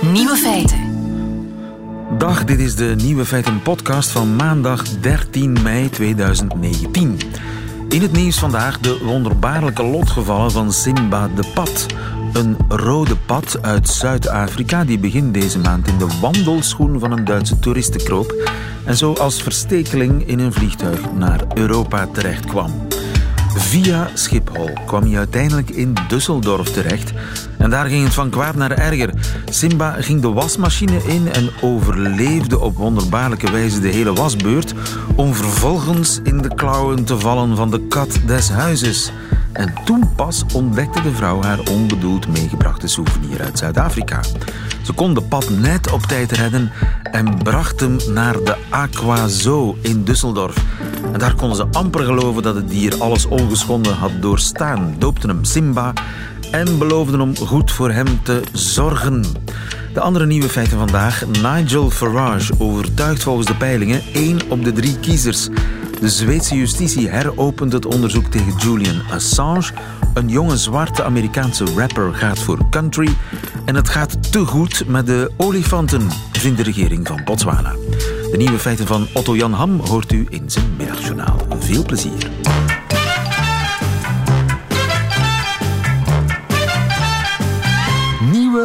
Nieuwe feiten. Dag, dit is de Nieuwe Feiten podcast van maandag 13 mei 2019. In het nieuws vandaag de wonderbaarlijke lotgevallen van Simba de Pad. Een rode pad uit Zuid-Afrika die begin deze maand in de wandelschoen van een Duitse toeristen kroop en zo als verstekeling in een vliegtuig naar Europa terechtkwam. Via Schiphol kwam hij uiteindelijk in Düsseldorf terecht. En daar ging het van kwaad naar erger. Simba ging de wasmachine in en overleefde op wonderbaarlijke wijze de hele wasbeurt, om vervolgens in de klauwen te vallen van de kat des huizes. En toen pas ontdekte de vrouw haar onbedoeld meegebrachte souvenir uit Zuid-Afrika. Ze kon de pad net op tijd redden en bracht hem naar de Aqua Zoo in Düsseldorf. En daar konden ze amper geloven dat het dier alles ongeschonden had doorstaan. Doopten hem Simba en beloofden om goed voor hem te zorgen. De andere nieuwe feiten vandaag. Nigel Farage overtuigt volgens de peilingen één op de drie kiezers. De Zweedse justitie heropent het onderzoek tegen Julian Assange. Een jonge zwarte Amerikaanse rapper gaat voor country. En het gaat te goed met de olifanten, vindt de regering van Botswana. De nieuwe feiten van Otto Jan Ham hoort u in zijn middagjournaal. Veel plezier.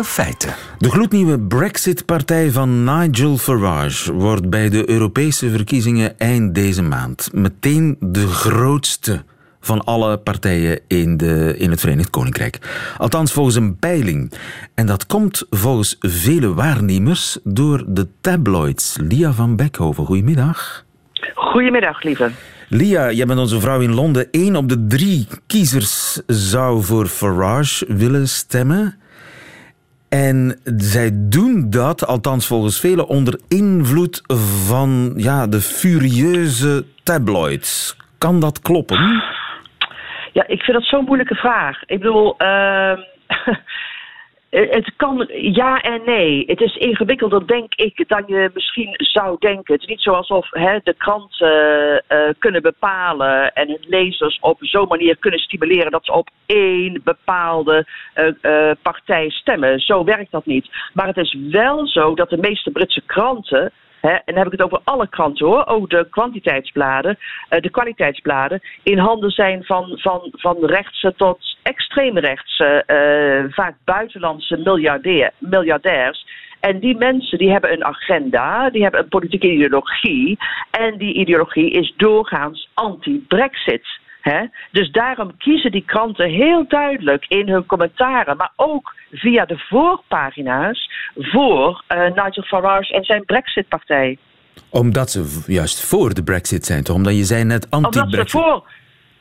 Nieuwe feiten. De gloednieuwe Brexit-partij van Nigel Farage wordt bij de Europese verkiezingen eind deze maand meteen de grootste van alle partijen in, de, in het Verenigd Koninkrijk. Althans volgens een peiling. En dat komt volgens vele waarnemers door de tabloids. Lia van Beckhoven, goedemiddag. Goedemiddag, lieve. Lia, jij bent onze vrouw in Londen. Eén op de drie kiezers zou voor Farage willen stemmen. En zij doen dat, althans volgens velen, onder invloed van ja, de furieuze tabloids. Kan dat kloppen? Ja, ik vind dat zo'n moeilijke vraag. Ik bedoel, uh, het kan ja en nee. Het is ingewikkelder, denk ik, dan je misschien zou denken. Het is niet zo alsof hè, de kranten uh, kunnen bepalen en hun lezers op zo'n manier kunnen stimuleren dat ze op één bepaalde uh, partij stemmen. Zo werkt dat niet. Maar het is wel zo dat de meeste Britse kranten en dan heb ik het over alle kranten hoor, ook de kwantiteitsbladen, uh, de kwaliteitsbladen, in handen zijn van, van, van rechtse tot extreemrechtse, uh, vaak buitenlandse miljardair, miljardairs. En die mensen die hebben een agenda, die hebben een politieke ideologie. En die ideologie is doorgaans anti-Brexit. He? Dus daarom kiezen die kranten heel duidelijk in hun commentaren, maar ook via de voorpagina's, voor uh, Nigel Farage en zijn Brexit-partij. Omdat ze juist voor de Brexit zijn, toch? Omdat je zei net anti-Brexit. Omdat ze voor.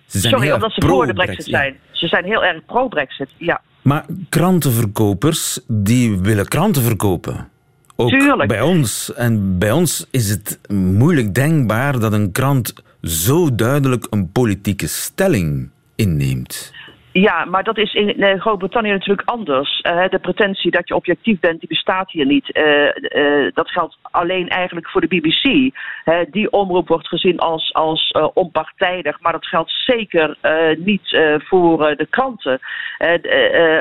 Sorry, omdat ze voor de Brexit zijn. Ze zijn heel erg pro-Brexit, ja. Maar krantenverkopers, die willen kranten verkopen. Ook Tuurlijk. bij ons. En bij ons is het moeilijk denkbaar dat een krant zo duidelijk een politieke stelling inneemt. Ja, maar dat is in eh, Groot-Brittannië natuurlijk anders. Uh, de pretentie dat je objectief bent, die bestaat hier niet. Uh, dat geldt alleen eigenlijk voor de BBC. die omroep wordt gezien als, als onpartijdig, maar dat geldt zeker niet voor de kranten.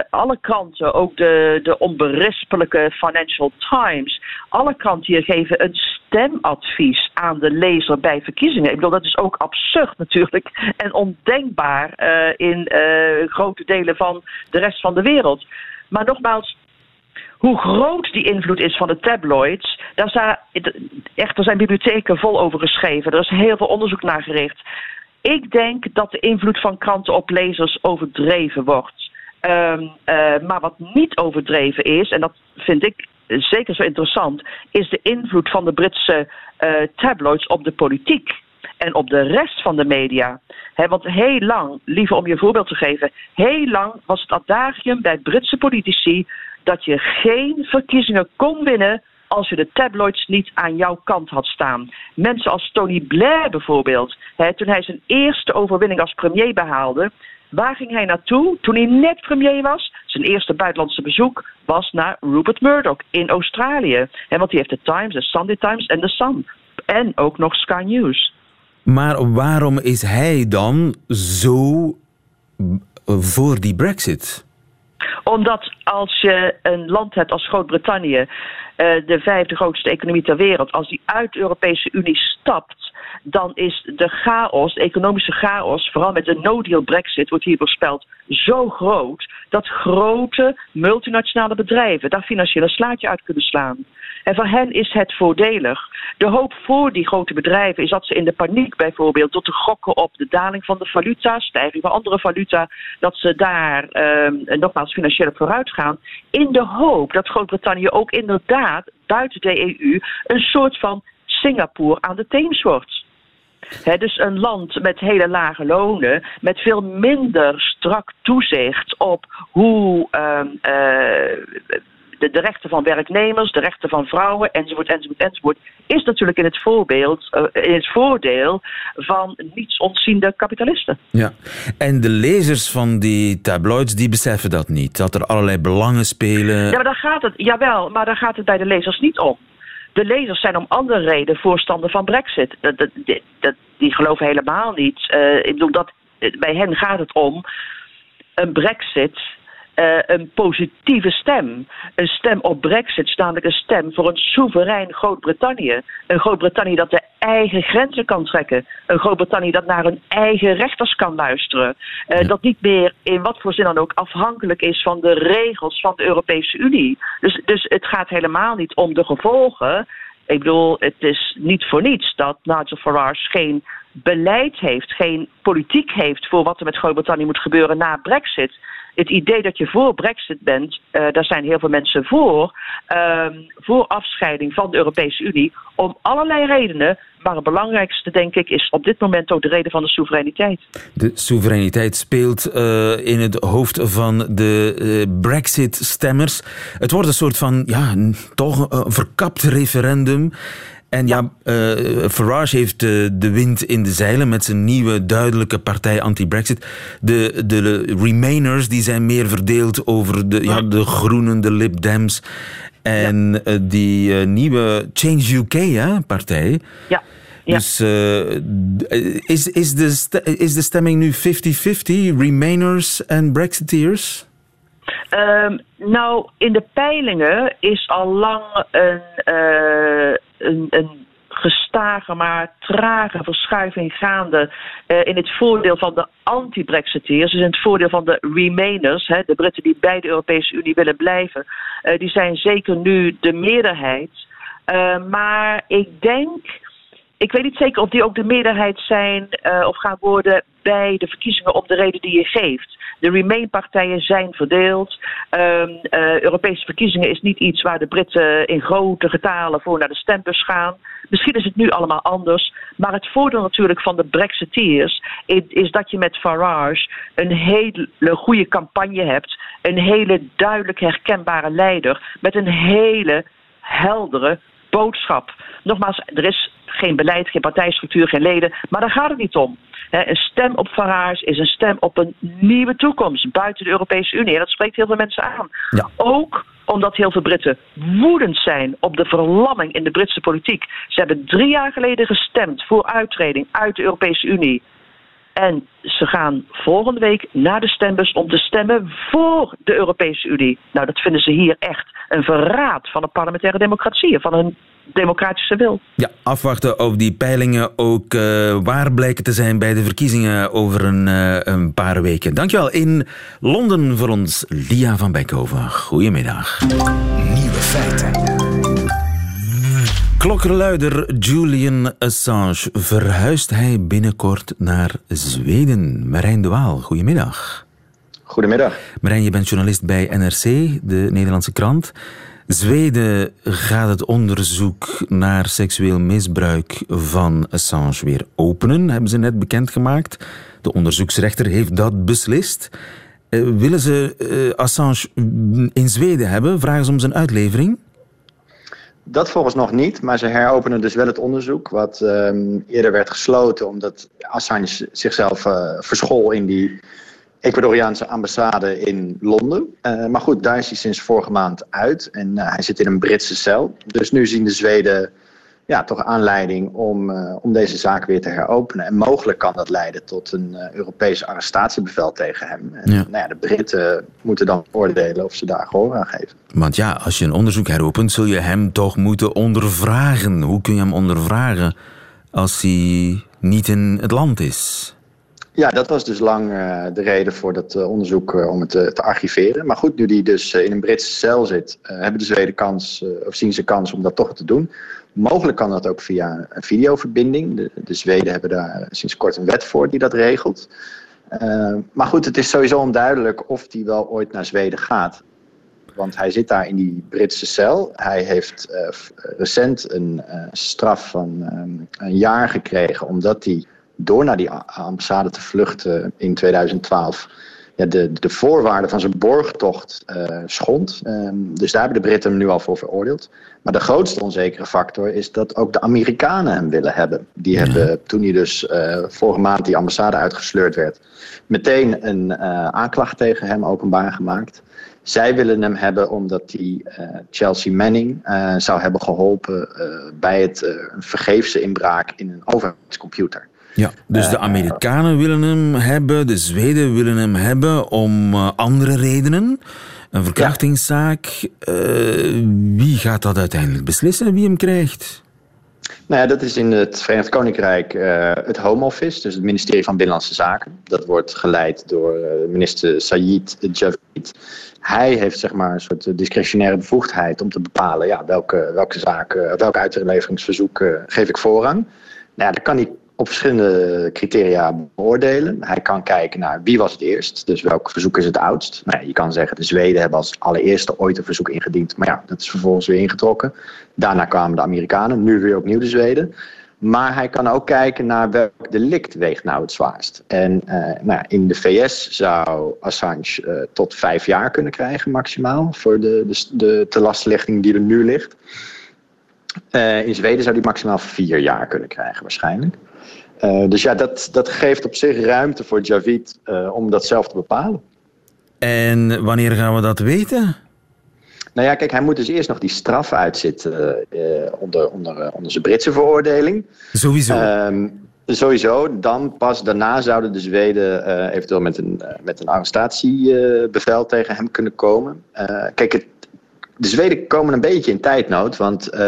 alle kranten, ook de, de onberispelijke Financial Times, alle kranten hier geven een stemadvies aan de lezer bij verkiezingen. Ik bedoel, dat is ook absurd natuurlijk en ondenkbaar in grote delen van de rest van de wereld. Maar nogmaals, hoe groot die invloed is van de tabloids, daar zijn, echt, er zijn bibliotheken vol over geschreven. Er is heel veel onderzoek naar gericht. Ik denk dat de invloed van kranten op lezers overdreven wordt. Um, uh, maar wat niet overdreven is, en dat vind ik zeker zo interessant, is de invloed van de Britse uh, tabloids op de politiek en op de rest van de media. want heel lang, liever om je voorbeeld te geven, heel lang was het adagium bij Britse politici dat je geen verkiezingen kon winnen als je de tabloids niet aan jouw kant had staan. Mensen als Tony Blair bijvoorbeeld, toen hij zijn eerste overwinning als premier behaalde, Waar ging hij naartoe toen hij net premier was? Zijn eerste buitenlandse bezoek was naar Rupert Murdoch in Australië. want die heeft de Times, de Sunday Times en de Sun. En ook nog Sky News. Maar waarom is hij dan zo voor die Brexit? Omdat als je een land hebt als Groot-Brittannië, uh, de vijfde grootste economie ter wereld, als die uit de Europese Unie stapt, dan is de chaos, de economische chaos, vooral met de no-deal Brexit, wordt hier voorspeld, zo groot dat grote multinationale bedrijven daar financiële slaatje uit kunnen slaan. En voor hen is het voordelig. De hoop voor die grote bedrijven is dat ze in de paniek bijvoorbeeld tot te gokken op de daling van de valuta, stijging van andere valuta, dat ze daar eh, nogmaals financieel vooruit gaan. In de hoop dat Groot-Brittannië ook inderdaad buiten de EU een soort van Singapore aan de Theems wordt. Dus een land met hele lage lonen, met veel minder strak toezicht op hoe uh, de, de, rechten van werknemers, de rechten van vrouwen, enzovoort, enzovoort, enzovoort, is natuurlijk in het, voorbeeld, uh, in het voordeel van niets ontziende kapitalisten. Ja, en de lezers van die tabloids, die beseffen dat niet, dat er allerlei belangen spelen. Ja, maar daar gaat het, jawel, maar daar gaat het bij de lezers niet om. De lezers zijn om andere reden voorstander van Brexit. Dat, dat, dat, die geloven helemaal niet. Uh, ik bedoel, dat, bij hen gaat het om een Brexit uh, een positieve stem. Een stem op Brexit, namelijk een stem voor een soeverein Groot-Brittannië. Een Groot-Brittannië dat de eigen grenzen kan trekken. Een Groot-Brittannië dat naar hun eigen rechters kan luisteren. Uh, Dat niet meer in wat voor zin dan ook afhankelijk is van de regels van de Europese Unie. Dus, dus het gaat helemaal niet om de gevolgen. Ik bedoel, het is niet voor niets dat Nigel Farage geen beleid heeft, geen politiek heeft voor wat er met Groot-Brittannië moet gebeuren na Brexit het idee dat je voor Brexit bent, uh, daar zijn heel veel mensen voor, uh, voor afscheiding van de Europese Unie, om allerlei redenen. Maar het belangrijkste, denk ik, is op dit moment ook de reden van de soevereiniteit. De soevereiniteit speelt uh, in het hoofd van de uh, Brexit-stemmers. Het wordt een soort van, ja, toch een verkapt referendum. En ja, uh, Farage heeft de, de wind in de zeilen met zijn nieuwe duidelijke partij anti-Brexit. De, de Remainers die zijn meer verdeeld over de, ja, de groenen, de Lib Dems. En ja. uh, die uh, nieuwe Change UK hè, partij. Ja. Ja. Dus is, is, de is de stemming nu 50-50, Remainers en Brexiteers? Um, nou, in de peilingen is al lang een, een, gestage, maar trage verschuiving gaande uh, in het voordeel van de anti-Brexiteers, dus in het voordeel van de Remainers, hè, de Britten die bij de Europese Unie willen blijven. Uh, die zijn zeker nu de meerderheid. Uh, maar ik denk, ik weet niet zeker of die ook de meerderheid zijn of gaan worden bij de verkiezingen om de reden die je geeft. De Remain-partijen zijn verdeeld. Uh, uh, Europese verkiezingen is niet iets waar de Britten in grote getalen voor naar de stembus gaan. Misschien is het nu allemaal anders. Maar het voordeel natuurlijk van de Brexiteers is, is dat je met Farage een hele goede campagne hebt. Een hele duidelijk herkenbare leider met een hele heldere boodschap. Nogmaals, er is geen beleid, geen partijstructuur, geen leden. Maar daar gaat het niet om. Een stem op Farage is een stem op een nieuwe toekomst buiten de Europese Unie. En dat spreekt heel veel mensen aan. Ja. Ook omdat heel veel Britten woedend zijn op de verlamming in de Britse politiek. Ze hebben drie jaar geleden gestemd voor uittreding uit de Europese Unie. En ze gaan volgende week naar de stembus om te stemmen voor de Europese Unie. Nou, dat vinden ze hier echt een verraad van de parlementaire democratie, van hun democratische wil. Ja, afwachten of die peilingen ook uh, waar blijken te zijn bij de verkiezingen over een, uh, een paar weken. Dankjewel. In Londen voor ons, Lia van Beckhoven. Goedemiddag. Nieuwe feiten. Klokkenluider Julian Assange. Verhuist hij binnenkort naar Zweden? Marijn de Waal, goedemiddag. Goedemiddag. Marijn, je bent journalist bij NRC, de Nederlandse krant. Zweden gaat het onderzoek naar seksueel misbruik van Assange weer openen, hebben ze net bekendgemaakt. De onderzoeksrechter heeft dat beslist. Uh, willen ze uh, Assange in Zweden hebben? Vragen ze om zijn uitlevering? Dat volgens nog niet, maar ze heropenen dus wel het onderzoek, wat um, eerder werd gesloten omdat Assange zichzelf uh, verschool in die Ecuadoriaanse ambassade in Londen. Uh, maar goed, daar is hij sinds vorige maand uit en uh, hij zit in een Britse cel. Dus nu zien de Zweden ja, toch aanleiding om, uh, om deze zaak weer te heropenen. En mogelijk kan dat leiden tot een Europees arrestatiebevel tegen hem. En, ja. Nou ja, de Britten moeten dan oordelen of ze daar gehoor aan geven. Want ja, als je een onderzoek heropent, zul je hem toch moeten ondervragen. Hoe kun je hem ondervragen als hij niet in het land is? Ja, dat was dus lang uh, de reden voor dat uh, onderzoek uh, om het te archiveren. Maar goed, nu die dus in een Britse cel zit, hebben de Zweden kans, of zien ze kans om dat toch te doen. Mogelijk kan dat ook via een videoverbinding. De, de Zweden hebben daar sinds kort een wet voor die dat regelt. maar goed, het is sowieso onduidelijk of die wel ooit naar Zweden gaat. Want hij zit daar in die Britse cel. Hij heeft recent een straf van een jaar gekregen omdat hij door naar die ambassade te vluchten in 2012 ja, de, de voorwaarden van zijn borgtocht uh, schond. Ehm, dus daar hebben de Britten hem nu al voor veroordeeld. Maar de grootste onzekere factor is dat ook de Amerikanen hem willen hebben. Die hebben, toen hij dus uh, vorige maand die ambassade uitgesleurd werd, meteen een uh, aanklacht tegen hem openbaar gemaakt. Zij willen hem hebben omdat hij Chelsea Manning zou hebben geholpen bij het vergeefse inbraak in een overheidscomputer. Ja, dus de Amerikanen willen hem hebben, de Zweden willen hem hebben om uh, andere redenen. Een verkrachtingszaak. Uh, wie gaat dat uiteindelijk beslissen, wie hem krijgt? Nou ja, dat is in het Verenigd Koninkrijk uh, het Home Office, dus het ministerie van Binnenlandse Zaken. Dat wordt geleid door minister Sayid Javid. Hij heeft zeg maar een soort discretionaire bevoegdheid om te bepalen ja, welke, welke zaken, welke uitleveringsverzoeken geef ik voorrang. Nou ja, daar kan hij op verschillende criteria beoordelen. Hij kan kijken naar wie was het eerst, dus welk verzoek is het oudst. Nou je kan zeggen de Zweden hebben als allereerste ooit een verzoek ingediend, maar ja, dat is vervolgens weer ingetrokken. Daarna kwamen de Amerikanen, nu weer opnieuw de Zweden. Maar hij kan ook kijken naar welk delict weegt nou het zwaarst. En uh, nou in de VS zou Assange uh, tot vijf jaar kunnen krijgen maximaal voor de, de, de die er nu ligt. Uh, in Zweden zou hij maximaal vier jaar kunnen krijgen waarschijnlijk. Uh, dus ja, dat, dat geeft op zich ruimte voor Javid uh, om dat zelf te bepalen. En wanneer gaan we dat weten? Nou ja, kijk, hij moet dus eerst nog die straf uitzitten uh, onder, onder, onder zijn Britse veroordeling. Sowieso. Um, sowieso. Dan pas daarna zouden de Zweden eventueel met een, met een arrestatiebevel tegen hem kunnen komen. kijk, het, de Zweden komen een beetje in tijdnood, want uh,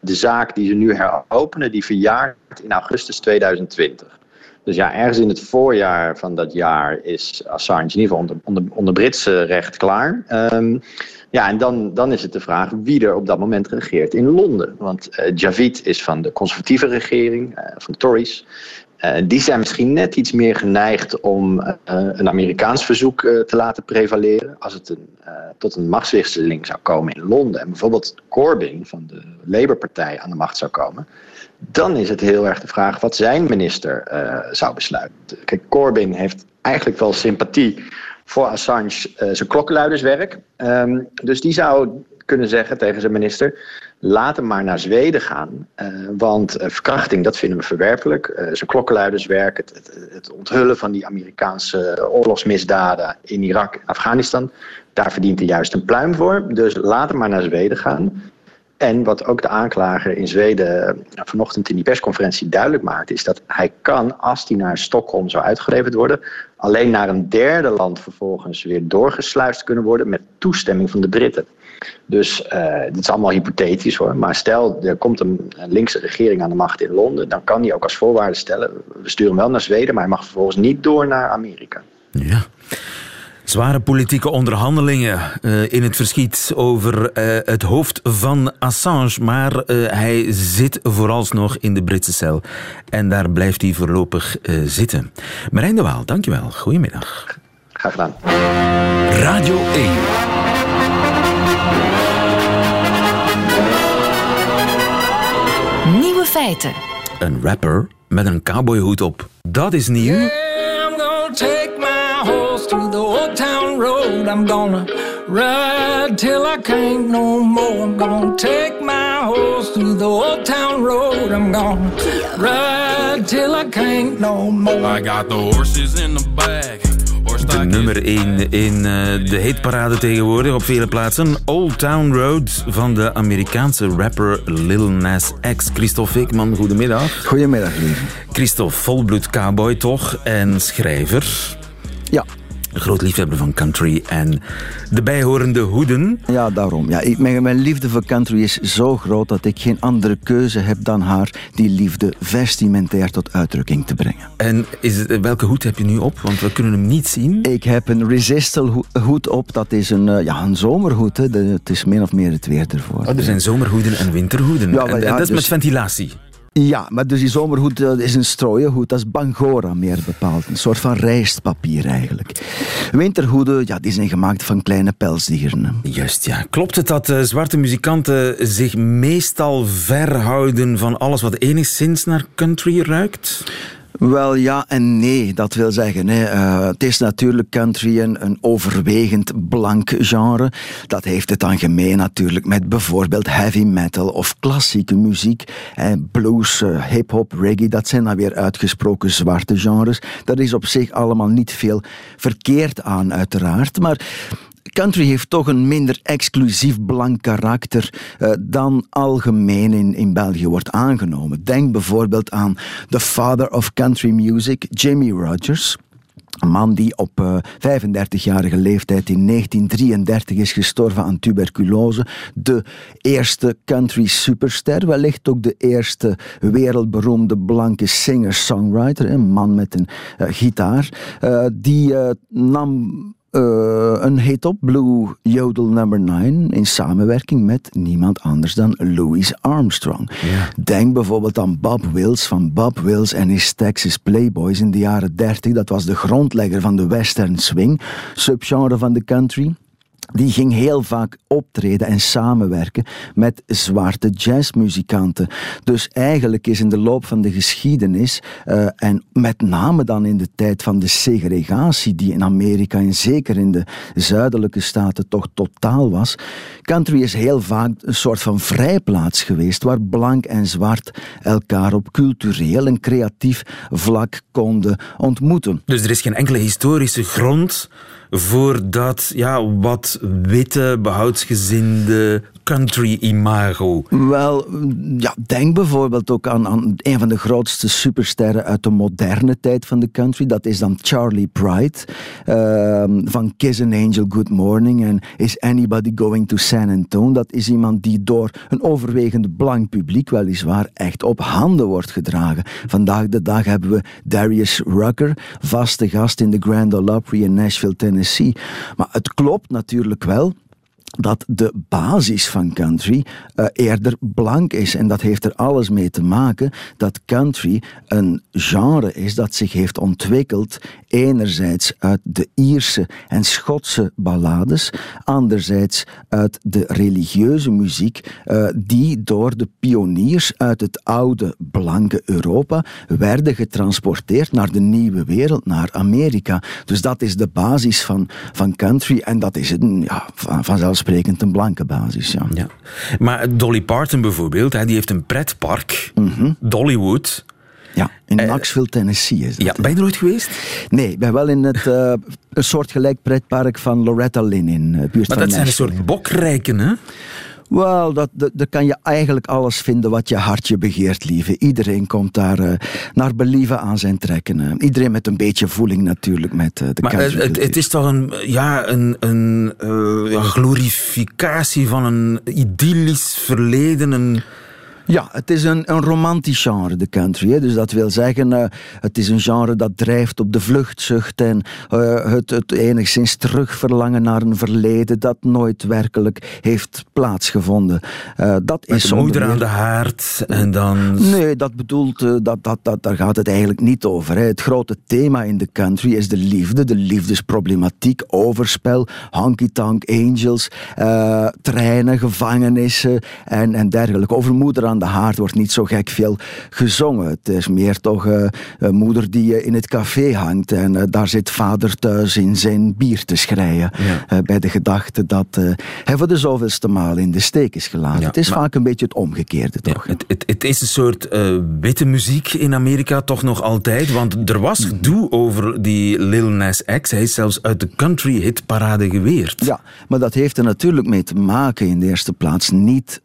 de zaak die ze nu heropenen, die verjaart in augustus 2020. Dus ja, ergens in het voorjaar van dat jaar is Assange in ieder geval onder, Britse recht klaar. Um, ja, en dan, dan is het de vraag wie er op dat moment regeert in Londen. Want uh, Javid is van de conservatieve regering, uh, van de Tories. Uh, die zijn misschien net iets meer geneigd om uh, een Amerikaans verzoek uh, te laten prevaleren. Als het een, tot een machtswisseling zou komen in Londen en bijvoorbeeld Corbyn van de Labour-partij aan de macht zou komen, dan is het heel erg de vraag wat zijn minister zou besluiten. Kijk, Corbyn heeft eigenlijk wel sympathie voor Assange zijn klokkenluiderswerk. Um, dus die zou kunnen zeggen tegen zijn minister laat hem maar naar Zweden gaan. Uh, want uh, verkrachting, dat vinden we verwerpelijk. Uh, zijn klokkenluiderswerk, het, het, het, onthullen van die Amerikaanse oorlogsmisdaden in Irak en Afghanistan. Daar verdient hij juist een pluim voor. Dus laat hem maar naar Zweden gaan. En wat ook de aanklager in Zweden vanochtend in die persconferentie duidelijk maakt, is dat hij kan, als hij naar Stockholm zou uitgeleverd worden, alleen naar een derde land vervolgens weer doorgesluist kunnen worden met toestemming van de Britten. Dus uh, dit is allemaal hypothetisch hoor. Maar stel, er komt een, een linkse regering aan de macht in Londen. Dan kan die ook als voorwaarde stellen. We sturen hem wel naar Zweden, maar hij mag vervolgens niet door naar Amerika. Ja. Zware politieke onderhandelingen uh, in het verschiet over uh, het hoofd van Assange. Maar uh, hij zit vooralsnog in de Britse cel. En daar blijft hij voorlopig zitten. Marijn de Waal, dankjewel. Goedemiddag. Graag gedaan. Radio 1. Feiten. Een rapper met een cowboyhoed op. Dat is nieuw. Yeah, I'm gonna take my horse through the old town road. I'm gonna ride till I can't no more. I'm gonna take my horse through the old town road. I'm gonna ride till I can't no more. I got the horses in the back. De nummer 1 in uh, de hitparade tegenwoordig op vele plaatsen. Old Town Road van de Amerikaanse rapper Lil Nas X. Christophe Fikman, goedemiddag. Goedemiddag, lieve. Christophe, volbloed cowboy toch en schrijver. Ja, een groot liefhebber van country en de bijhorende hoeden. Ja, daarom. Ja, ik, mijn, mijn, liefde voor country is zo groot dat ik geen andere keuze heb dan haar die liefde vestimentair tot uitdrukking te brengen. En is welke hoed heb je nu op? Want we kunnen hem niet zien. Ik heb een Resistel hoed op. Dat is een, uh, ja, een zomerhoed. Hè. De, het is min of meer het weer ervoor. Oh, er zijn zomerhoeden en winterhoeden. Ja, en, ja, en dat is dus... met ventilatie. Ja, maar dus die zomerhoed is een strooienhoed. Dat is Bangora meer bepaald. Een soort van rijstpapier eigenlijk. Winterhoeden, ja, die zijn gemaakt van kleine pelsdieren. Juist, ja. Klopt het dat uh, zwarte muzikanten zich meestal verhouden van alles wat enigszins naar country ruikt? Wel ja en nee, dat wil zeggen. Hè. Uh, het is natuurlijk country een, een, overwegend blank genre. Dat heeft het dan gemeen natuurlijk met bijvoorbeeld heavy metal of klassieke muziek. Eh, blues, uh, hip-hop, reggae, dat zijn dan weer uitgesproken zwarte genres. Daar is op zich allemaal niet veel verkeerd aan, uiteraard. Maar country heeft toch een minder exclusief blank karakter uh, dan algemeen in, in België wordt aangenomen. Denk bijvoorbeeld aan the father of country music, Jimmy Rogers. Een man die op uh, eh, 35-jarige leeftijd in 1933 is gestorven aan tuberculose. De eerste country superster, wellicht ook de eerste wereldberoemde blanke singer-songwriter. Een man met een uh, gitaar. Die nam uh, een hit op Blue Yodel number 9 in samenwerking met niemand anders dan Louis Armstrong. Denk bijvoorbeeld aan Bob Wills van Bob Wills en his Texas Playboys in de jaren 30. Dat was de grondlegger van de western swing, subgenre van de country die ging heel vaak optreden en samenwerken met zwarte jazzmuzikanten. Dus eigenlijk is in de loop van de geschiedenis, uh, en met name dan in de tijd van de segregatie, die in Amerika en zeker in de zuidelijke staten toch totaal was, country is heel vaak een soort van vrijplaats geweest waar blank en zwart elkaar op cultureel en creatief vlak konden ontmoeten. Dus er is geen enkele historische grond voor dat ja, wat witte, behoudsgezinde country-imago? Wel, ja, denk bijvoorbeeld ook aan, aan een van de grootste supersterren uit de moderne tijd van de country. Dat is dan Charlie Pride uh, van Kiss an Angel Good Morning en Is Anybody Going to San Antone? Dat is iemand die door een overwegend blank publiek weliswaar echt op handen wordt gedragen. Vandaag de dag hebben we Darius Rucker, vaste gast in de Grand Ole Opry in Nashville, Tennessee. Maar het klopt natuurlijk wel dat de basis van country uh, eerder blank is. En dat heeft er alles mee te maken dat country een genre is dat zich heeft ontwikkeld enerzijds uit de Ierse en Schotse ballades, anderzijds uit de religieuze muziek uh, die door de pioniers uit het oude blanke Europa werden getransporteerd naar de nieuwe wereld, naar Amerika. Dus dat is de basis van, van country en dat is een, ja, vanzelfsprekend een blanke basis. Ja. ja. Maar Dolly Parton bijvoorbeeld, die heeft een pretpark, mm Dollywood. Ja, in uh, Knoxville, Tennessee is dat. Ja, ben je er ooit geweest? Nee, ik ben wel in het, uh, een soortgelijk pretpark van Loretta Lynn in uh, buurt Maar dat zijn een soort bokrijken, hè? Wel, dat, daar kan je eigenlijk alles vinden wat je hartje begeert, lieve. Iedereen komt daar uh, naar believen aan zijn trekken. Uh. Iedereen met een beetje voeling natuurlijk met uh, de Maar het, het, is toch een, ja, een, een glorificatie van een idyllisch verleden, een ja, het is een, een romantisch genre, de country. Hè. Dus dat wil zeggen, uh, het is een genre dat drijft op de vluchtzucht en uh, het, het enigszins terugverlangen naar een verleden dat nooit werkelijk heeft plaatsgevonden. Uh, dat Met is de moeder aan de haard en dan... Nee, dat bedoelt, dat, dat, dat, daar gaat het eigenlijk niet over. Hè. Het grote thema in de country is de liefde, de liefdesproblematiek, overspel, honky-tonk angels, treinen, gevangenissen en, en dergelijke. Over moeder aan de haard wordt niet zo gek veel gezongen. Het is meer toch uh, een moeder die in het café hangt en daar zit vader thuis in zijn bier te schreien. bij de gedachte dat hij voor de zoveelste maal in de steek is gelaten. het is vaak een beetje het omgekeerde, toch? het, het, het, is een soort witte muziek in Amerika toch nog altijd, want er was mhm. gedoe over die Lil Nas X. Hij is zelfs uit de country hitparade geweerd. Ja, maar dat heeft er natuurlijk mee te maken in de eerste plaats niet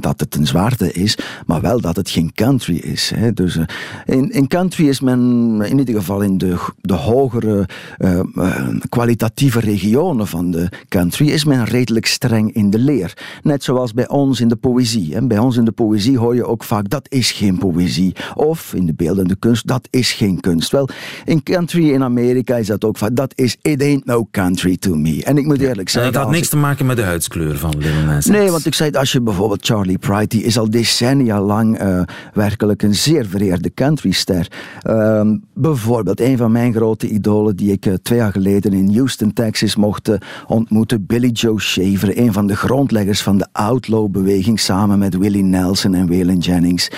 dat het een is, maar wel dat het geen country is. Hè. Dus uh, in, in country is men in ieder geval in de, de hogere uh, kwalitatieve regionen van de country is men redelijk streng in de leer. Net zoals bij ons in de poëzie. Hè. Bij ons in de poëzie hoor je ook vaak dat is geen poëzie. Of in de beeldende kunst, dat is geen kunst. Wel, in country in Amerika is dat ook vaak, dat is it ain't no country to me. En ik moet eerlijk zeggen... Het had niks te maken met de huidskleur van Lil Nas Nee, want ik zei, als je bijvoorbeeld Charlie Pride, die is al decennia lang uh, werkelijk een zeer vereerde countryster. Uh, bijvoorbeeld, een van mijn grote idolen die ik uh, twee jaar geleden in Houston, Texas mocht uh, ontmoeten, Billy Joe Shaver, een van de grondleggers van de Outlaw-beweging, samen met Willie Nelson en Waylon Jennings.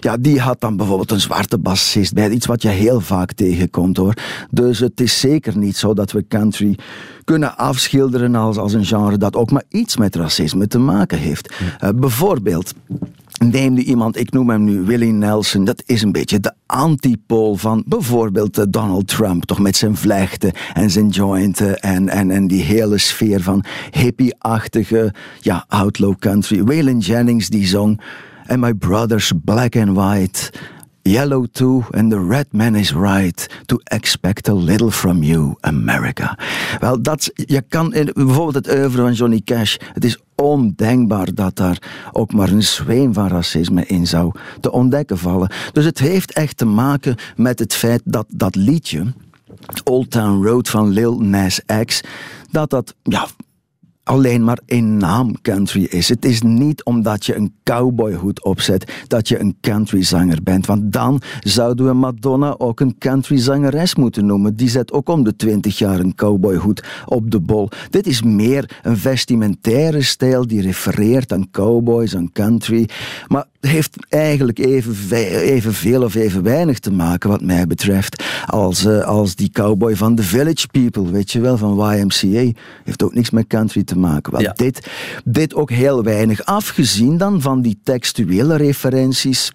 Ja, die had dan bijvoorbeeld een zwarte bassist bij, iets wat je heel vaak tegenkomt hoor. Dus het is zeker niet zo dat we country kunnen afschilderen als, als een genre dat ook maar iets met racisme te maken heeft. Uh, bijvoorbeeld, neem nu iemand, ik noem hem nu Willie Nelson, dat is een beetje de antipool van bijvoorbeeld eh, Donald Trump, toch met zijn vlechten en zijn jointen en, en, en die hele sfeer van hippie-achtige ja, outlaw country. Waylon Jennings die zong And my brothers black and white Yellow too, and the red man is right to expect a little from you, America. Wel, dat, je kan bijvoorbeeld het oeuvre van Johnny Cash. Het is ondenkbaar dat daar ook maar een zweem van racisme in zou te ontdekken vallen. Dus het heeft echt te maken met het feit dat dat liedje, Old Town Road van Lil Nas X, dat dat ja, alleen maar in naam country is. Het is niet omdat je een cowboyhoed opzet dat je een countryzanger bent. Want dan zouden we Madonna ook een countryzangeres moeten noemen. Die zet ook om de twintig jaar een cowboyhoed op de bol. Dit is meer een vestimentaire stijl die refereert aan cowboys, aan country. Maar heeft eigenlijk even, evenveel of even weinig te maken, wat mij betreft, als, uh, als die cowboy van The Village People, weet je wel, van YMCA. Heeft ook niks met country te maken. Wel, dit, dit ook heel weinig. Afgezien dan van die textuele referenties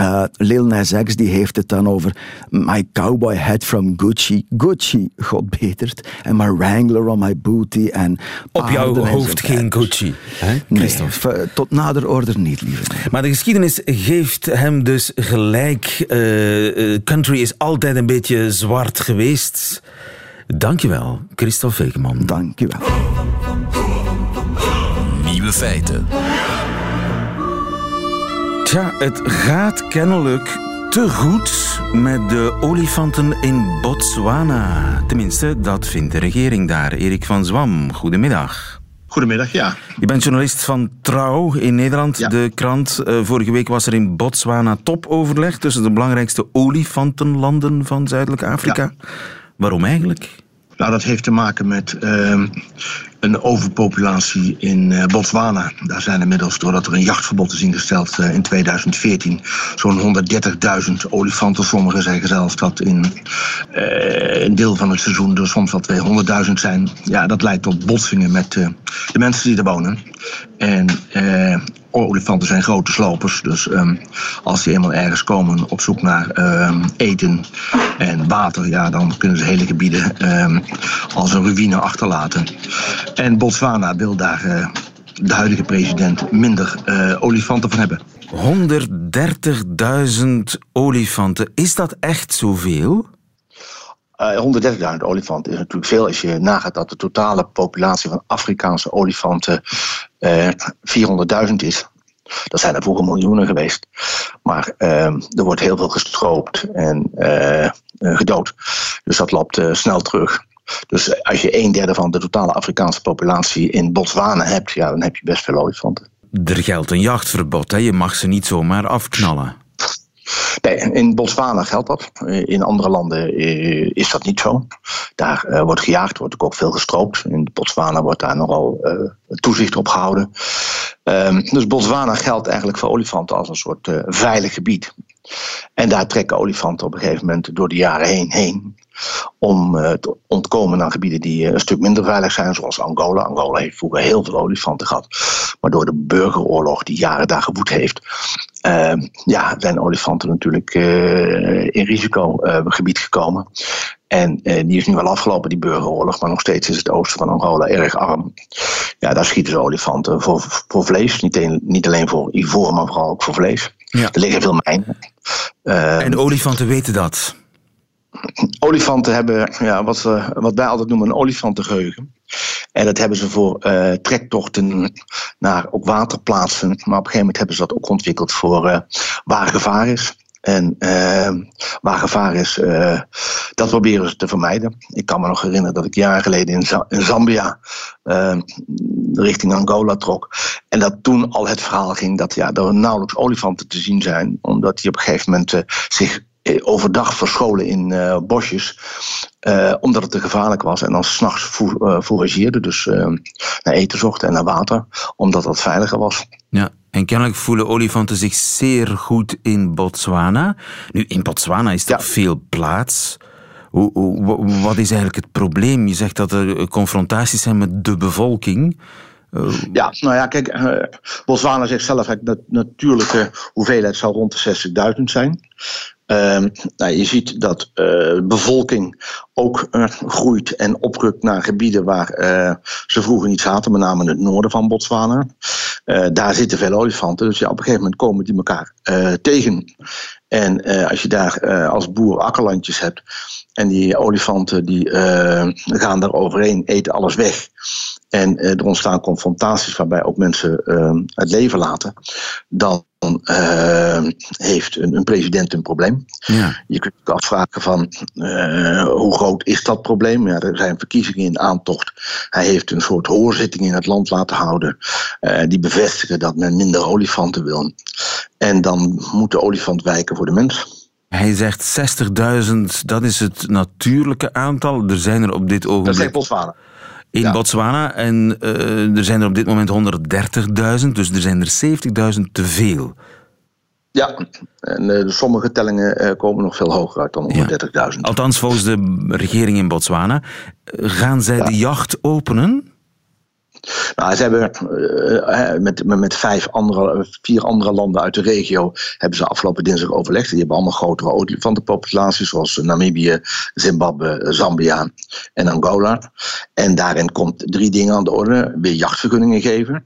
uh, Lil Nas X die heeft het dan over my cowboy hat from Gucci. Gucci, god betert. En my Wrangler on my booty. En Op jouw hoofd geen Gucci, hè, nee, tot nader order niet, lieve. Maar de geschiedenis geeft hem dus gelijk. Uh, country is altijd een beetje zwart geweest. Dankjewel, Christophe Vekeman. Dankjewel. Nieuwe feiten. Tja, het gaat kennelijk te goed met de olifanten in Botswana. Tenminste, dat vindt de regering daar. Erik van Zwam, goedemiddag. Goedemiddag, ja. Je bent journalist van Trouw in Nederland, de krant. Uh, vorige week was er in Botswana topoverleg tussen de belangrijkste olifantenlanden van Zuidelijk Afrika. Waarom eigenlijk? Nou, dat heeft te maken met uh, een overpopulatie in uh, Botswana. Daar zijn inmiddels, doordat er een jachtverbod is ingesteld uh, in 2014, zo'n 130.000 olifanten. Sommigen zeggen zelfs dat in uh, een deel van het seizoen er soms wel 200.000 zijn. Ja, dat leidt tot botsingen met de mensen die er wonen. En olifanten zijn grote slopers. Dus um, als die eenmaal ergens komen op zoek naar um, eten en water, ja, dan kunnen ze hele gebieden um, als een ruïne achterlaten. En Botswana wil daar uh, de huidige president minder uh, olifanten van hebben. 130.000 olifanten, is dat echt zoveel? Uh, 130.000 olifanten is natuurlijk veel als je nagaat dat de totale populatie van Afrikaanse olifanten uh, 400.000 is. Dat zijn er vroeger miljoenen geweest. Maar uh, er wordt heel veel gestroopt en uh, gedood. Dus dat loopt uh, snel terug. Dus als je een derde van de totale Afrikaanse populatie in Botswana hebt, ja, dan heb je best veel olifanten. Er geldt een jachtverbod, hè? je mag ze niet zomaar afknallen. Nee, in Botswana geldt dat. In andere landen is dat niet zo. Daar wordt gejaagd, wordt ook veel gestroopt. In Botswana wordt daar nogal toezicht op gehouden. Ehm, dus Botswana geldt eigenlijk voor olifanten als een soort veilig gebied. En daar trekken olifanten op een gegeven moment door de jaren heen heen. Om uh, te ontkomen aan gebieden die uh, een stuk minder veilig zijn, zoals Angola. Angola heeft vroeger heel veel olifanten gehad. Maar door de burgeroorlog die jaren daar gewoed heeft, uh, ja, zijn olifanten natuurlijk in risicogebied gekomen. En die is nu wel afgelopen, die burgeroorlog, maar nog steeds is het oosten van Angola erg arm. Ja, daar schieten ze olifanten voor, voor vlees. Niet, niet alleen voor ivoor, maar vooral ook voor vlees. Ja. Er liggen veel mijnen. en olifanten weten dat? Olifanten hebben ja, wat, we, wat wij altijd noemen een olifantengeheugen. En dat hebben ze voor uh, trektochten naar ook waterplaatsen. Maar op een gegeven moment hebben ze dat ook ontwikkeld voor uh, waar gevaar is. En waar gevaar is, dat proberen ze te vermijden. Ik kan me nog herinneren dat ik jaren geleden in, Zambia richting Angola trok. En dat toen al het verhaal ging dat ja, er nauwelijks olifanten te zien zijn. Omdat die op een gegeven moment zich eh, overdag verscholen in bosjes. Uh, omdat het te gevaarlijk was. En dan s'nachts uh, fourageerden. Dus naar eten zochten en naar water. Omdat dat veiliger was. Ja, en kennelijk voelen olifanten zich zeer goed in Botswana. Nu, in Botswana is er veel plaats. Hoe, hoe, wat is eigenlijk het probleem? Je zegt dat er confrontaties zijn met de bevolking. Ja, nou ja, kijk, uh, Botswana zegt zelf dat de natuurlijke hoeveelheid zou rond de 60.000 zijn. Uh, nou, je ziet dat uh, bevolking ook uh, groeit en oprukt naar gebieden waar uh, ze vroeger niet zaten, met name in het noorden van Botswana. daar zitten veel olifanten, dus ja, op een gegeven moment komen die elkaar tegen. En als je daar als boer akkerlandjes hebt en die olifanten die gaan daar overheen, eten alles weg. En er ontstaan confrontaties waarbij ook mensen het leven laten, dan uh, heeft een, een, president een probleem. Ja. Je kunt je afvragen van uh, hoe groot is dat probleem? Ja, er zijn verkiezingen in aantocht. Hij heeft een soort hoorzitting in het land laten houden. Uh, die bevestigen dat men minder olifanten wil. En dan moet de olifant wijken voor de mens. Hij zegt 60.000, dat is het natuurlijke aantal. Er zijn er op dit ogenblik... Dat is Botswana in Botswana. En uh, er zijn er op dit moment 130.000, dus er zijn er 70.000 te veel. Ja, en uh, sommige tellingen uh, komen nog veel hoger uit dan 130.000. Ja. Althans, volgens de regering in Botswana. Gaan zij ja. de jacht openen? Nou, ze hebben uh, met, met vijf andere, vier andere landen uit de regio hebben ze afgelopen dinsdag overlegd. Die hebben allemaal grotere olifantenpopulaties, zoals Namibië, Zimbabwe, Zambia en Angola. En daarin komt drie dingen aan de orde: weer jachtvergunningen geven.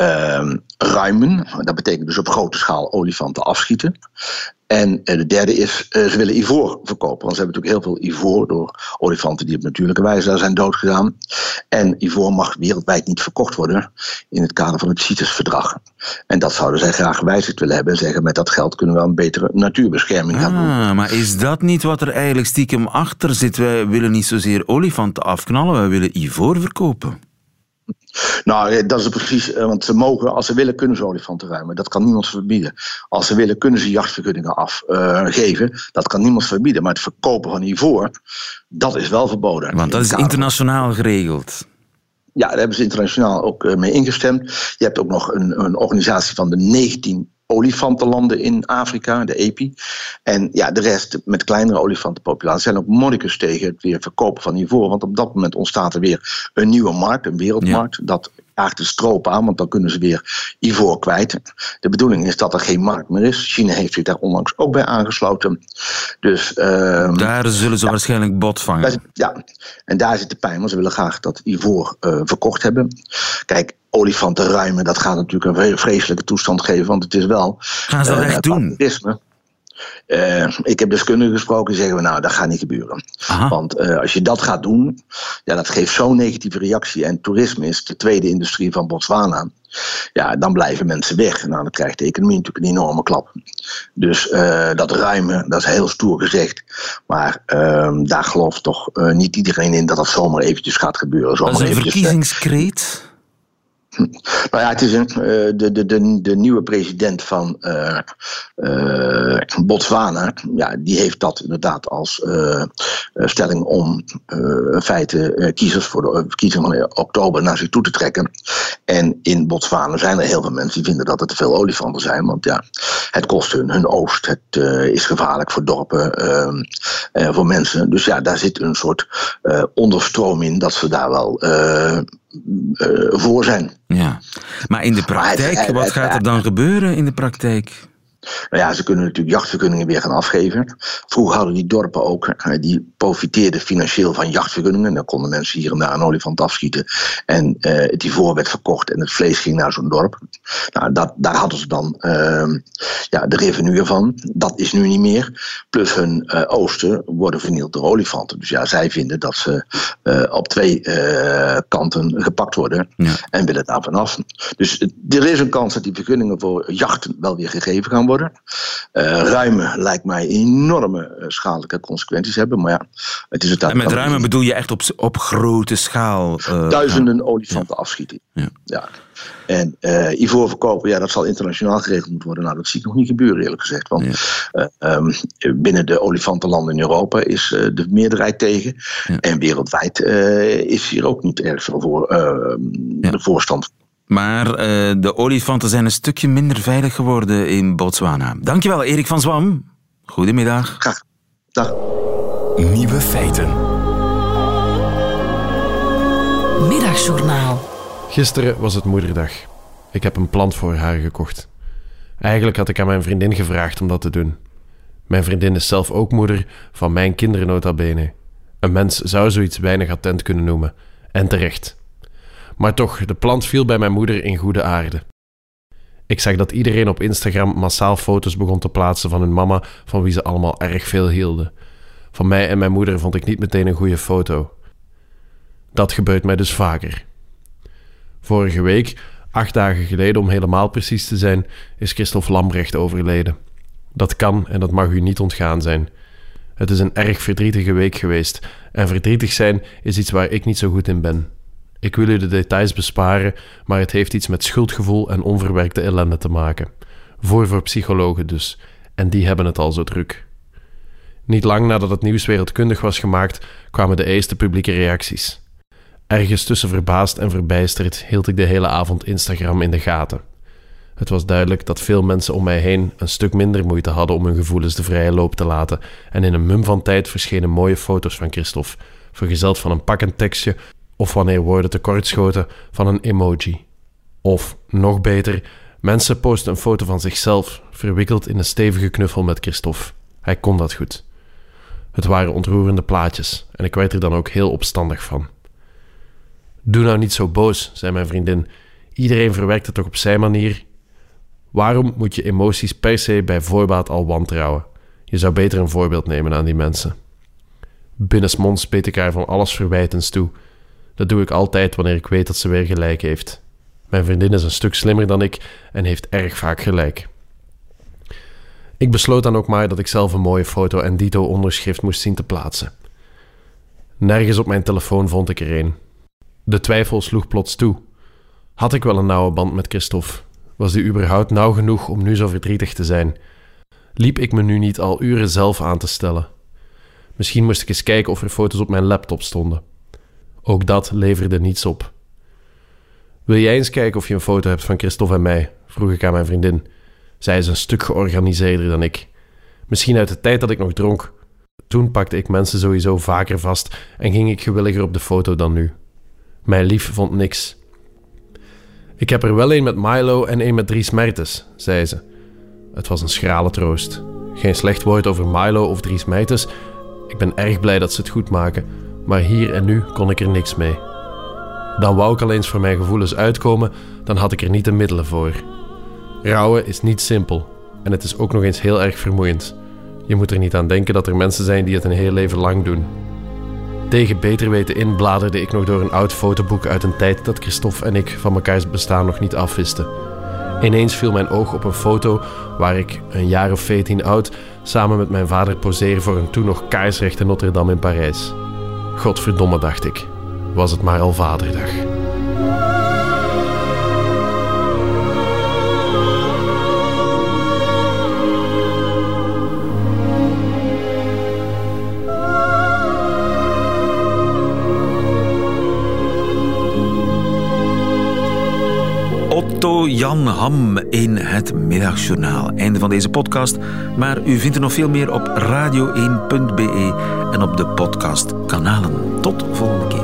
Uh, ruimen, dat betekent dus op grote schaal olifanten afschieten. En de derde is, ze willen ivoor verkopen. Want ze hebben natuurlijk heel veel ivoor door olifanten die op natuurlijke wijze daar zijn doodgedaan. En ivoor mag wereldwijd niet verkocht worden in het kader van het CITES-verdrag. En dat zouden zij graag gewijzigd willen hebben en zeggen: met dat geld kunnen we een betere natuurbescherming gaan doen. Ah, maar is dat niet wat er eigenlijk stiekem achter zit? Wij willen niet zozeer olifanten afknallen, wij willen ivoor verkopen. Nou, dat is precies, eh, want ze mogen, als ze willen, kunnen ze olifanten ruimen. Dat kan niemand verbieden. Als ze willen, kunnen ze jachtvergunningen afgeven. Uh, dat kan niemand verbieden. Maar het verkopen van ivoor, dat is wel verboden. Want dat is internationaal geregeld. Ja, daar hebben ze internationaal ook mee ingestemd. Je hebt ook nog een, een organisatie van de 19 olifantenlanden in Afrika, de EPI. En ja, de rest met kleinere olifantenpopulaties zijn ook monnikers tegen het weer verkopen van ivoor. Want op dat moment ontstaat er weer een nieuwe markt, een wereldmarkt. Dat de stroop aan, want dan kunnen ze weer ivoor kwijt. De bedoeling is dat er geen markt meer is. China heeft zich daar onlangs ook bij aangesloten. Dus, uh, daar zullen ze waarschijnlijk bot vangen. ja, en daar zit de pijn, want ze willen graag dat ivoor uh, verkocht hebben. Kijk, olifanten ruimen, dat gaat natuurlijk een vreselijke toestand geven, want het is wel. Gaan ze dat uh, echt doen? Uh, ik heb deskundigen gesproken die zeggen, nou, dat gaat niet gebeuren. Aha. Want uh, als je dat gaat doen, ja, dat geeft zo'n negatieve reactie. En toerisme is de tweede industrie van Botswana. Ja, dan blijven mensen weg. Nou, dan krijgt de economie natuurlijk een enorme klap. Dus uh, dat ruimen, dat is heel stoer gezegd. Maar ehm, daar gelooft toch niet iedereen in dat dat zomaar eventjes gaat gebeuren. Zomaar dat is een verkiezingskreet? Nou ja, het is een, de, de, de, de nieuwe president van Botswana. Ja, die heeft dat inderdaad als stelling om in feite kiezers voor de verkiezingen van oktober naar zich toe te trekken. En in Botswana zijn er heel veel mensen die vinden dat er te veel olifanten zijn. Want ja, het kost hun hun oost. Het is gevaarlijk voor dorpen, ehm, voor mensen. Dus ja, daar zit een soort onderstroom in dat ze daar wel voor zijn. Ja, maar in de praktijk, wat gaat er dan gebeuren in de praktijk? Nou ja, ze kunnen natuurlijk jachtvergunningen weer gaan afgeven. Vroeger hadden die dorpen ook, eh, die profiteerden financieel van jachtvergunningen. Dan konden mensen hier en daar een olifant afschieten. En uh, het ivoor werd verkocht en het vlees ging naar zo'n dorp. Nou, dat, daar hadden ze dan uh, ja, de revenue van. Dat is nu niet meer. Plus hun uh, oosten worden vernield door olifanten. Dus ja, zij vinden dat ze op twee kanten gepakt worden. Ja. En willen daar vanaf. Dus er is een kans dat die vergunningen voor jachten wel weer gegeven gaan worden worden. Uh, ruimen lijkt mij enorme uh, schadelijke consequenties hebben. Maar ja, het is het En met ruimen bedoel je echt op, op grote schaal? Uh, Duizenden olifanten ja. afschieten. Ja. ja. En uh, ivoor verkopen, ja, dat zal internationaal geregeld moeten worden. Nou, dat zie ik nog niet gebeuren, eerlijk gezegd. Want ja. uh, um, binnen de olifantenlanden in Europa is uh, de meerderheid tegen. Ja. En wereldwijd is hier ook niet erg veel voor de voorstand maar uh, de olifanten zijn een stukje minder veilig geworden in Botswana. Dankjewel, Erik van Zwam. Goedemiddag. Graag. Dag. Nieuwe feiten. Middagjournaal. Gisteren was het moederdag. Ik heb een plant voor haar gekocht. Eigenlijk had ik aan mijn vriendin gevraagd om dat te doen. Mijn vriendin is zelf ook moeder van mijn kinderen nota bene. Een mens zou zoiets weinig attent kunnen noemen. En terecht. Maar toch, de plant viel bij mijn moeder in goede aarde. Ik zag dat iedereen op Instagram massaal foto's begon te plaatsen van hun mama, van wie ze allemaal erg veel hielden. Van mij en mijn moeder vond ik niet meteen een goede foto. Dat gebeurt mij dus vaker. Vorige week, acht dagen geleden om helemaal precies te zijn, is Christophe Lambrecht overleden. Dat kan en dat mag u niet ontgaan zijn. Het is een erg verdrietige week geweest, en verdrietig zijn is iets waar ik niet zo goed in ben. Ik wil u de details besparen, maar het heeft iets met schuldgevoel en onverwerkte ellende te maken. Voor voor psychologen dus, en die hebben het al zo druk. Niet lang nadat het nieuws wereldkundig was gemaakt, kwamen de eerste publieke reacties. Ergens tussen verbaasd en verbijsterd hield ik de hele avond Instagram in de gaten. Het was duidelijk dat veel mensen om mij heen een stuk minder moeite hadden om hun gevoelens de vrije loop te laten, en in een mum van tijd verschenen mooie foto's van Christophe, vergezeld van een pakkend tekstje of wanneer woorden tekortschoten van een emoji. Of, nog beter, mensen posten een foto van zichzelf, verwikkeld in een stevige knuffel met Christophe. Hij kon dat goed. Het waren ontroerende plaatjes en ik werd er dan ook heel opstandig van. Doe nou niet zo boos, zei mijn vriendin. Iedereen verwerkt het toch op zijn manier? Waarom moet je emoties per se bij voorbaat al wantrouwen? Je zou beter een voorbeeld nemen aan die mensen. Binnensmonds beet ik haar van alles verwijtens toe dat doe ik altijd wanneer ik weet dat ze weer gelijk heeft. Mijn vriendin is een stuk slimmer dan ik en heeft erg vaak gelijk. Ik besloot dan ook maar dat ik zelf een mooie foto en dito onderschrift moest zien te plaatsen. Nergens op mijn telefoon vond ik er een. De twijfel sloeg plots toe. Had ik wel een nauwe band met Christophe? Was die überhaupt nauw genoeg om nu zo verdrietig te zijn? Liep ik me nu niet al uren zelf aan te stellen? Misschien moest ik eens kijken of er foto's op mijn laptop stonden. Ook dat leverde niets op. Wil jij eens kijken of je een foto hebt van Christophe en mij? vroeg ik aan mijn vriendin. Zij is een stuk georganiseerder dan ik. Misschien uit de tijd dat ik nog dronk. Toen pakte ik mensen sowieso vaker vast en ging ik gewilliger op de foto dan nu. Mijn lief vond niks. Ik heb er wel een met Milo en een met Dries Mertens, zei ze. Het was een schrale troost. Geen slecht woord over Milo of Dries Mertens. Ik ben erg blij dat ze het goed maken maar hier en nu kon ik er niks mee. Dan wou ik al eens voor mijn gevoelens uitkomen, dan had ik er niet de middelen voor. Rouwen is niet simpel en het is ook nog eens heel erg vermoeiend. Je moet er niet aan denken dat er mensen zijn die het een heel leven lang doen. Tegen beter weten in bladerde ik nog door een oud fotoboek uit een tijd dat Christophe en ik van mekaars bestaan nog niet afwisten. Ineens viel mijn oog op een foto waar ik, een jaar of veertien oud, samen met mijn vader poseer voor een toen nog kaarsrechte Notre-Dame in Parijs. Godverdomme, dacht ik. Was het maar al vaderdag. Jan Ham in het Middagjournaal. Einde van deze podcast. Maar u vindt er nog veel meer op radio1.be en op de podcastkanalen. Tot volgende keer.